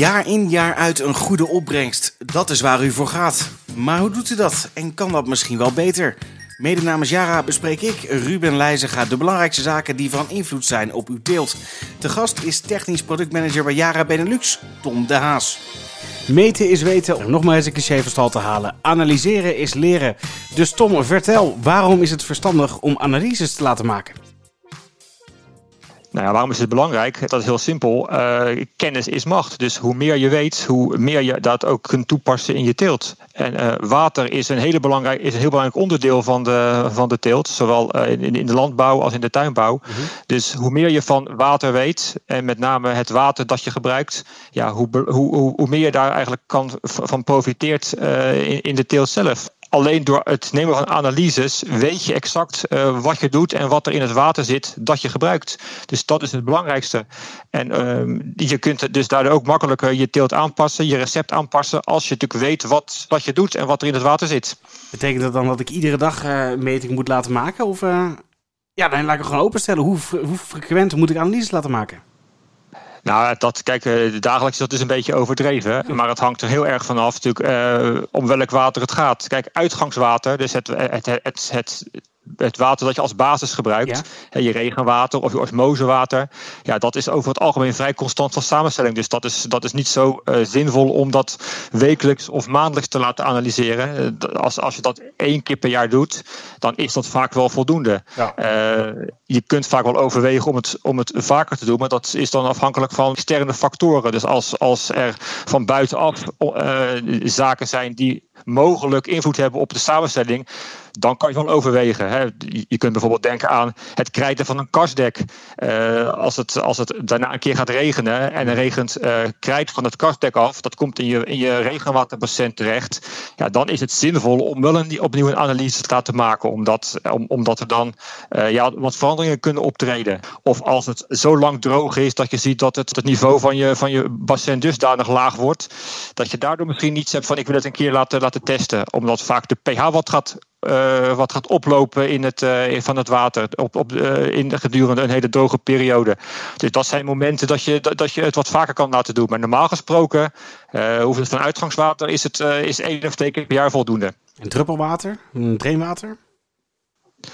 Jaar in jaar uit een goede opbrengst. Dat is waar u voor gaat. Maar hoe doet u dat? En kan dat misschien wel beter? Mede namens Jara bespreek ik, Ruben Leijzenga, de belangrijkste zaken die van invloed zijn op uw teelt. De gast is technisch productmanager bij Jara Benelux, Tom de Haas. Meten is weten, om nog maar eens een te halen. Analyseren is leren. Dus Tom, vertel, waarom is het verstandig om analyses te laten maken? Nou ja, waarom is het belangrijk? Dat is heel simpel. Uh, kennis is macht. Dus hoe meer je weet, hoe meer je dat ook kunt toepassen in je teelt. En uh, water is een, hele belangrijk, is een heel belangrijk onderdeel van de, van de teelt. Zowel uh, in, in de landbouw als in de tuinbouw. Mm -hmm. Dus hoe meer je van water weet, en met name het water dat je gebruikt, ja, hoe, hoe, hoe, hoe meer je daar eigenlijk kan, van profiteert in, in de teelt zelf alleen door het nemen van analyses weet je exact uh, wat je doet en wat er in het water zit dat je gebruikt. Dus dat is het belangrijkste. En uh, je kunt dus daardoor ook makkelijker je teelt aanpassen, je recept aanpassen, als je natuurlijk weet wat, wat je doet en wat er in het water zit. Betekent dat dan dat ik iedere dag uh, meting moet laten maken? Of ja, dan laat ik het gewoon openstellen. Hoe, hoe frequent moet ik analyses laten maken? Nou, dat, kijk, dagelijks dat is een beetje overdreven. Maar het hangt er heel erg vanaf natuurlijk uh, om welk water het gaat. Kijk, uitgangswater, dus het, het, het, het, het het water dat je als basis gebruikt, ja. je regenwater of je osmosewater, ja, dat is over het algemeen vrij constant van samenstelling. Dus dat is, dat is niet zo uh, zinvol om dat wekelijks of maandelijks te laten analyseren. Als, als je dat één keer per jaar doet, dan is dat vaak wel voldoende. Ja. Uh, je kunt vaak wel overwegen om het, om het vaker te doen, maar dat is dan afhankelijk van externe factoren. Dus als, als er van buitenaf uh, zaken zijn die mogelijk invloed hebben op de samenstelling, dan kan je wel overwegen. Hè. Je kunt bijvoorbeeld denken aan het krijten van een kastdek. Uh, als, het, als het daarna een keer gaat regenen en er regent uh, krijt van het kastdek af, dat komt in je, in je regenwaterbassin terecht, ja, dan is het zinvol om wel een, opnieuw een analyse te laten maken, omdat, om, omdat er dan uh, ja, wat veranderingen kunnen optreden. Of als het zo lang droog is dat je ziet dat het, het niveau van je, van je bassin dusdanig laag wordt, dat je daardoor misschien niets hebt van ik wil het een keer laten, laten testen, omdat vaak de pH wat gaat uh, wat gaat oplopen in het, uh, van het water op, op, uh, in gedurende een hele droge periode. Dus dat zijn momenten dat je, dat je het wat vaker kan laten doen. Maar normaal gesproken, hoeveel van uitgangswater is het is één of twee keer per jaar voldoende. En druppelwater? Drainwater?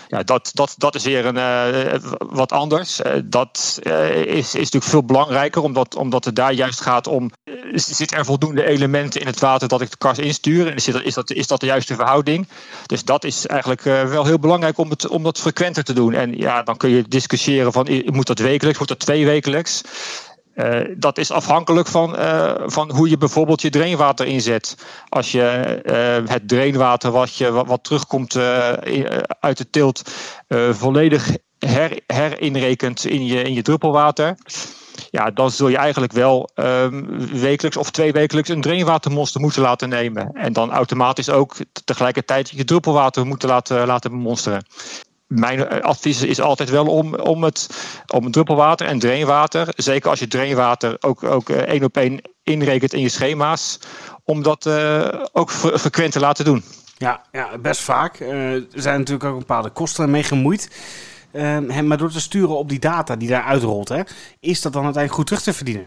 Ja, dat, dat, dat is weer een, uh, wat anders. Uh, dat uh, is, is natuurlijk veel belangrijker, omdat, omdat het daar juist gaat om. zit er voldoende elementen in het water dat ik de kast instuur? En is dat, is dat, is dat de juiste verhouding? Dus dat is eigenlijk wel heel belangrijk om, het, om dat frequenter te doen. En ja, dan kun je discussiëren van moet dat wekelijks, moet dat twee wekelijks? Uh, dat is afhankelijk van, uh, van hoe je bijvoorbeeld je drainwater inzet. Als je uh, het drainwater wat, je, wat, terugkomt uit de tilt volledig her, herinrekent in je, in je druppelwater. Ja, dan zul je eigenlijk wel um, wekelijks of twee wekelijks een drainwatermonster moeten laten nemen. En dan automatisch ook tegelijkertijd je druppelwater moeten laten, laten bemonsteren mijn advies is altijd wel om, om, het, om druppelwater en drainwater, zeker als je drainwater ook, ook één op één inrekent in je schema's, om dat uh, ook frequent te laten doen. Ja, ja best vaak. Er zijn natuurlijk ook bepaalde kosten mee gemoeid. Uh, maar door te sturen op die data die daar uitrolt, hè, is dat dan uiteindelijk goed terug te verdienen?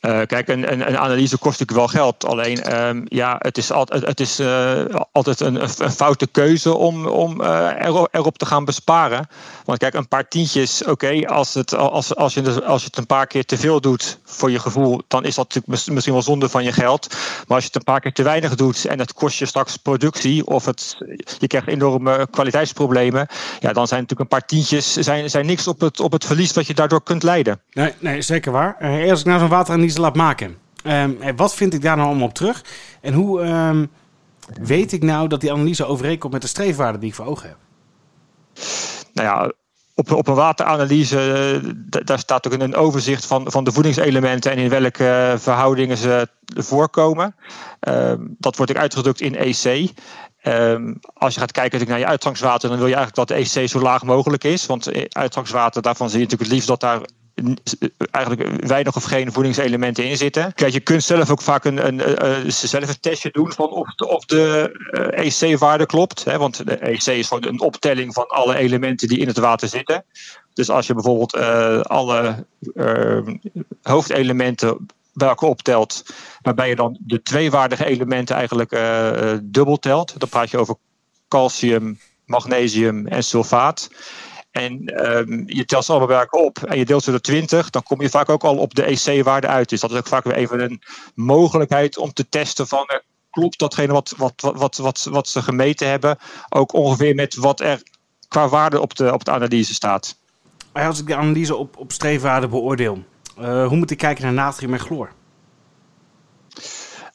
Uh, kijk, een, een, een, analyse kost natuurlijk wel geld. Alleen, um, ja, het is, altijd, het is uh, altijd een, een, foute keuze om, om uh, erop, erop, te gaan besparen. Want kijk, een paar tientjes, oké, als, als, als, je, als je het een paar keer te veel doet voor je gevoel, dan is dat natuurlijk misschien wel zonde van je geld. Maar als je het een paar keer te weinig doet en het kost je straks productie of het, je krijgt enorme kwaliteitsproblemen, ja, dan zijn natuurlijk een paar tientjes zijn, zijn niks op het, op het verlies wat je daardoor kunt leiden. Nee, nee zeker waar. als ik nou zo'n laat maken. Um, wat vind ik daar nou allemaal op terug? En hoe um, weet ik nou dat die analyse overeenkomt met de streefwaarde die ik voor ogen heb? Nou ja, op, op een wateranalyse, daar staat ook een overzicht van, van de voedingselementen en in welke uh, verhoudingen ze voorkomen. Um, dat wordt ook uitgedrukt in EC. Als je gaat kijken naar je uitgangswater, dan wil je eigenlijk dat de EC zo laag mogelijk is. Want eh, uitgangswater, daarvan zie je natuurlijk het liefst dat daar eigenlijk weinig of geen voedingselementen in zitten. Kijk, je kunt zelf ook vaak een, een, een zelf een testje doen van of de, of de EC-waarde klopt. Hè? Want de EC is gewoon een optelling van alle elementen die in het water zitten. Dus als je bijvoorbeeld alle hoofdelementen elkaar optelt, waarbij je dan de tweewaardige elementen eigenlijk dubbel telt, dan praat je over calcium, magnesium en sulfaat. En ehm, je telt ze allemaal bij op en je deelt ze door 20, dan kom je vaak ook al op de EC-waarde uit. Dus dat is ook vaak weer even een mogelijkheid om te testen van uh, klopt datgene wat, wat, wat, wat, wat ze gemeten hebben, ook ongeveer met wat er qua waarde op de, op de analyse staat. Als ik de analyse op, op streefwaarde beoordeel, uh, hoe moet ik kijken naar natrium en chloor?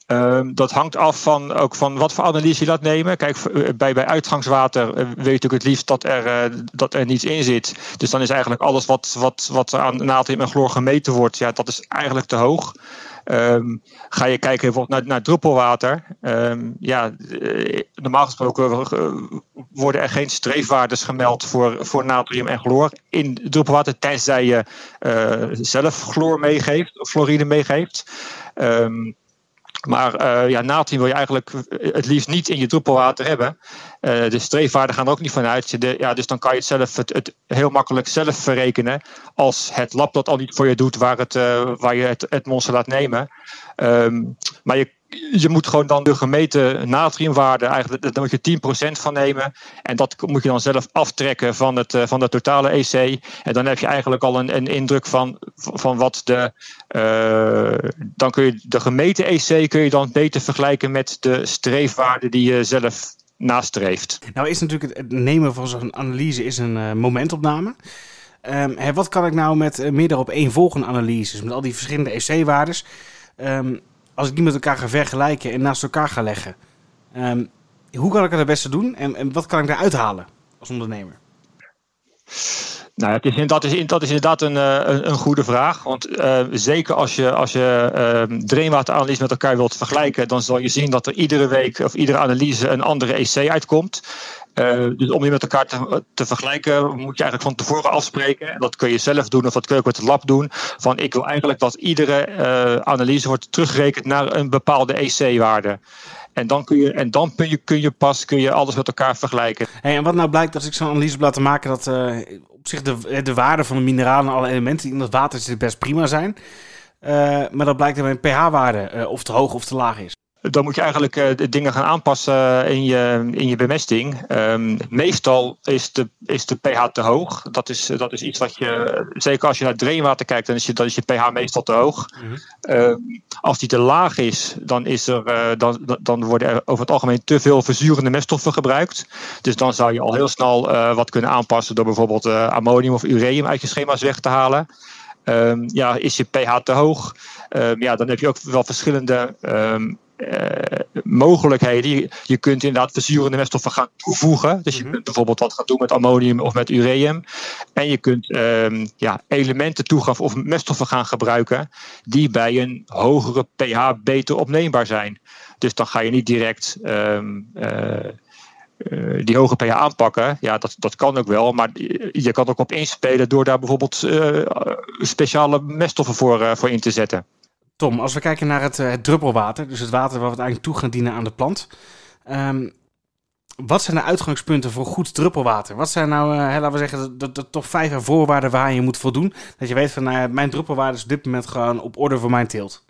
Um, dat hangt af van, ook van wat voor analyse je laat nemen. Kijk, eh, bij, bij uitgangswater uh, weet je het liefst dat er, uh, dat er niets in zit. Dus dan is eigenlijk alles wat, wat, wat aan natrium en chloor gemeten wordt, ja, dat is eigenlijk te hoog. Um, ga je kijken bijvoorbeeld naar, naar druppelwater. Um, ja, normaal gesproken worden er geen streefwaardes gemeld voor, voor natrium en chloor in druppelwater, tenzij je zelf chloor meegeeft, of fluoride meegeeft. Um, maar uh, ja, natrium wil je eigenlijk het liefst niet in je druppelwater hebben. Uh, de streefwaarden gaan er ook niet vanuit. Ja, dus dan kan je het, zelf, het, heel makkelijk zelf verrekenen. Als het lab dat al niet voor je doet waar, het, uh, waar je het, monster laat nemen. Um, maar je je moet gewoon dan de gemeten natriumwaarde, eigenlijk, daar moet je 10% van nemen. En dat moet je dan zelf aftrekken van, het, van de totale EC. En dan heb je eigenlijk al een, een indruk van, van wat de. Dan kun je de gemeten EC kun je dan beter vergelijken met de streefwaarde die je zelf nastreeft. Nou is natuurlijk het nemen van zo'n analyse is een uh, momentopname. Um, hè, wat kan ik nou met uh, meer op één volgende analyses, met al die verschillende EC-waardes? Um, als ik die met elkaar ga vergelijken en naast elkaar ga leggen, um, hoe kan ik het het beste doen en, en wat kan ik eruit halen als ondernemer? Nou, het dat, is, is inderdaad een, eh, een, een goede vraag. Want uh, zeker als je, als je uh, drainwateranalyse met elkaar wilt vergelijken, dan zal je zien dat er iedere week of iedere analyse een andere EC uitkomt. Uh, dus om die met elkaar te, te, vergelijken, moet je eigenlijk van tevoren afspreken. En dat kun je zelf doen of dat kun je ook met het lab doen. Van ik wil eigenlijk dat iedere analyse wordt teruggerekend naar een bepaalde EC-waarde. En dan, kun je, en dan kun, je, kun je pas kun je alles met elkaar vergelijken. Hey, en wat nou blijkt als ik zo'n analyse laten maken dat zich de, de waarde van de mineralen en alle elementen in dat water best prima zijn. maar dat blijkt dat mijn pH-waarde of te hoog of te laag is dan moet je eigenlijk uh, dingen gaan aanpassen in je, in je bemesting. Um, meestal is de, is de pH te hoog. Dat is, dat is iets wat je, zeker als je naar drainwater kijkt, dan is je, dan is je pH meestal te hoog. Mm -hmm. uh, als die te laag is, dan, is er, uh, dan, dan worden er over het algemeen te veel verzurende meststoffen gebruikt. Dus dan zou je al heel snel wat kunnen aanpassen door bijvoorbeeld ammonium of ureum uit je schema's weg te halen. Um, ja, is je pH te hoog? Um, ja, dan heb je ook wel verschillende um, mogelijkheden. Je, je, kunt inderdaad verzurende meststoffen gaan toevoegen. Dus je -hmm. kunt bijvoorbeeld wat gaan doen met ammonium of met ureum. En je kunt um, ja, elementen toegaan of meststoffen gaan gebruiken die bij een hogere pH beter opneembaar zijn. Dus dan ga je niet direct um, uh, uh, die hoge pH aanpakken. Ja, dat, dat kan ook wel. Maar je kan ook op inspelen door daar bijvoorbeeld speciale meststoffen voor, voor in te zetten. Tom, als we kijken naar het, het, druppelwater, dus het water waar we het eigenlijk toe gaan dienen aan de plant. Um, wat zijn de uitgangspunten voor goed druppelwater? Wat zijn nou, uh, laten we zeggen, de, de, 5 voorwaarden waar je moet voldoen? Dat je weet van, nou, mijn druppelwater is op dit moment gewoon op orde voor mijn teelt.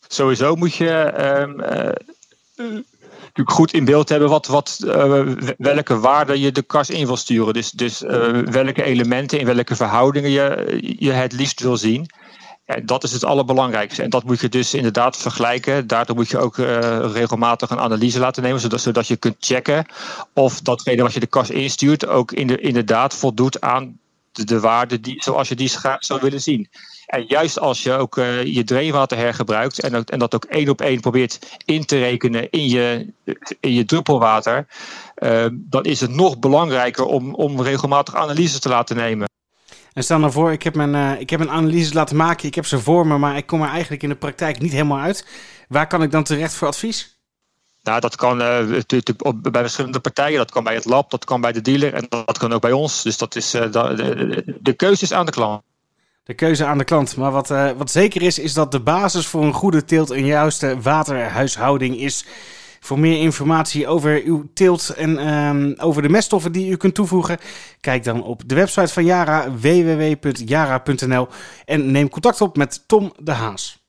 Sowieso moet je um, uh, goed in beeld hebben wat, wat, uh, welke waarden je de kast in wil sturen. Dus, dus uh, welke elementen in welke verhoudingen je, je het liefst wil zien. En dat is het allerbelangrijkste. En dat moet je dus inderdaad vergelijken. Daardoor moet je ook uh, regelmatig een analyse laten nemen, zodat, zodat je kunt checken of datgene wat je de kast instuurt ook in de, inderdaad voldoet aan de, de waarde die, zoals je die zou willen zien. En juist als je ook uh, je drainwater hergebruikt en, en dat ook één op één probeert in te rekenen in je, in je druppelwater, uh, dan is het nog belangrijker om, om regelmatig analyses te laten nemen. En stel nou voor, ik heb, mijn, uh, ik heb een analyse laten maken, ik heb ze voor me, maar ik kom er eigenlijk in de praktijk niet helemaal uit. Waar kan ik dan terecht voor advies? Nou, dat kan uh, bij verschillende partijen. Dat kan bij het lab, dat kan bij de dealer en dat kan ook bij ons. Dus dat is, uh, de, keuze is aan de klant de keuze aan de klant. Maar wat, uh, wat zeker is, is dat de basis voor een goede teelt een juiste waterhuishouding is. Voor meer informatie over uw teelt en ehm, over de meststoffen die u kunt toevoegen, kijk dan op de website van Yara www.yara.nl en neem contact op met Tom de Haas.